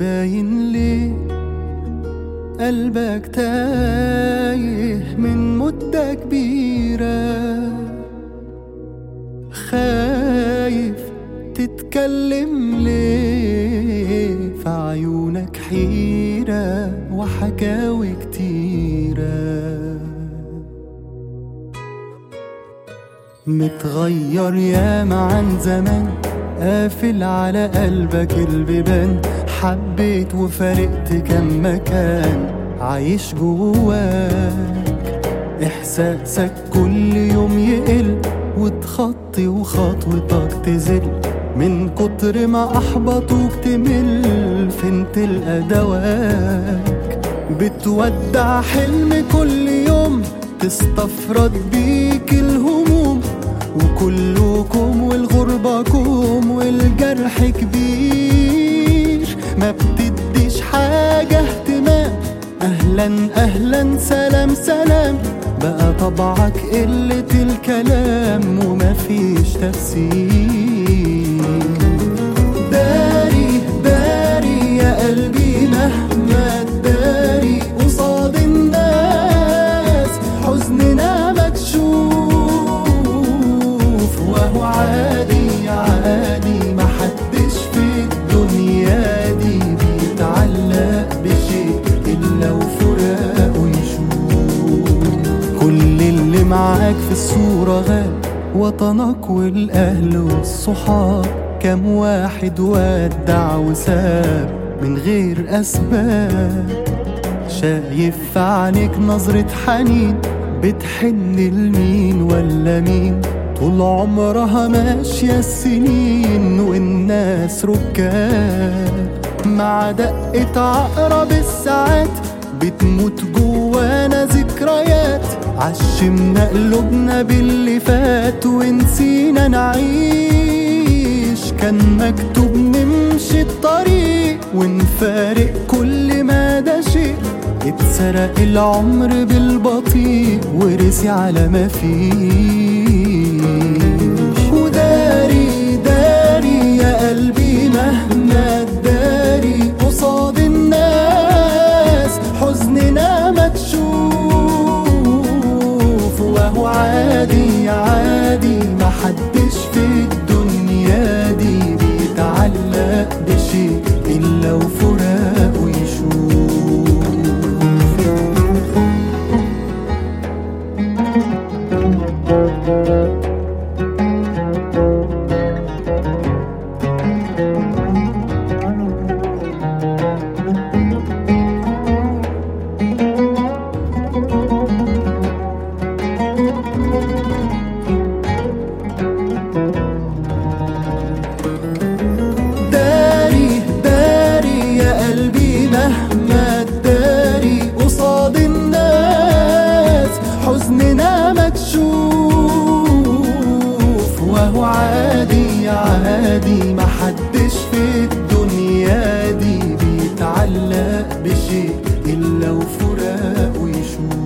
باين ليه. قلبك تايه من مدة كبيرة. خايف تتكلم ليه في عيونك حيرة وحكاوي كتيرة. متغير ياما عن زمان قافل على قلبك البيبان. حبيت وفارقت كم مكان. عايش جواك. إحساسك كل يوم يقل وتخطي وخطوتك تزل. من كتر ما أحبطوك تمل فين تلقى دواك بتودع حلم كل يوم تستفرد بيك الهموم. وكلكم والغربة كوم والجرح كبير. ما بتديش حاجة اهتمام. أهلا أهلا سلام سلام. بقى طبعك قلة الكلام ومفيش تفسير. معاك في الصورة غاب وطنك والأهل والصحاب. كم واحد ودع وساب من غير أسباب. شايف في عينيك نظرة حنين بتحن لمين ولا مين؟ طول عمرها ماشية السنين والناس ركاب. مع دقة عقرب الساعات بتموت جوانا ذكريات. عشمنا قلوبنا باللي فات ونسينا نعيش. كان مكتوب نمشي الطريق ونفارق كل ما ده شيء. اتسرق العمر بالبطيء ورسي على ما فيش محدش في الدنيا دي بيتعلق بشيء. علق بشيء إلا وفراقه يشوف.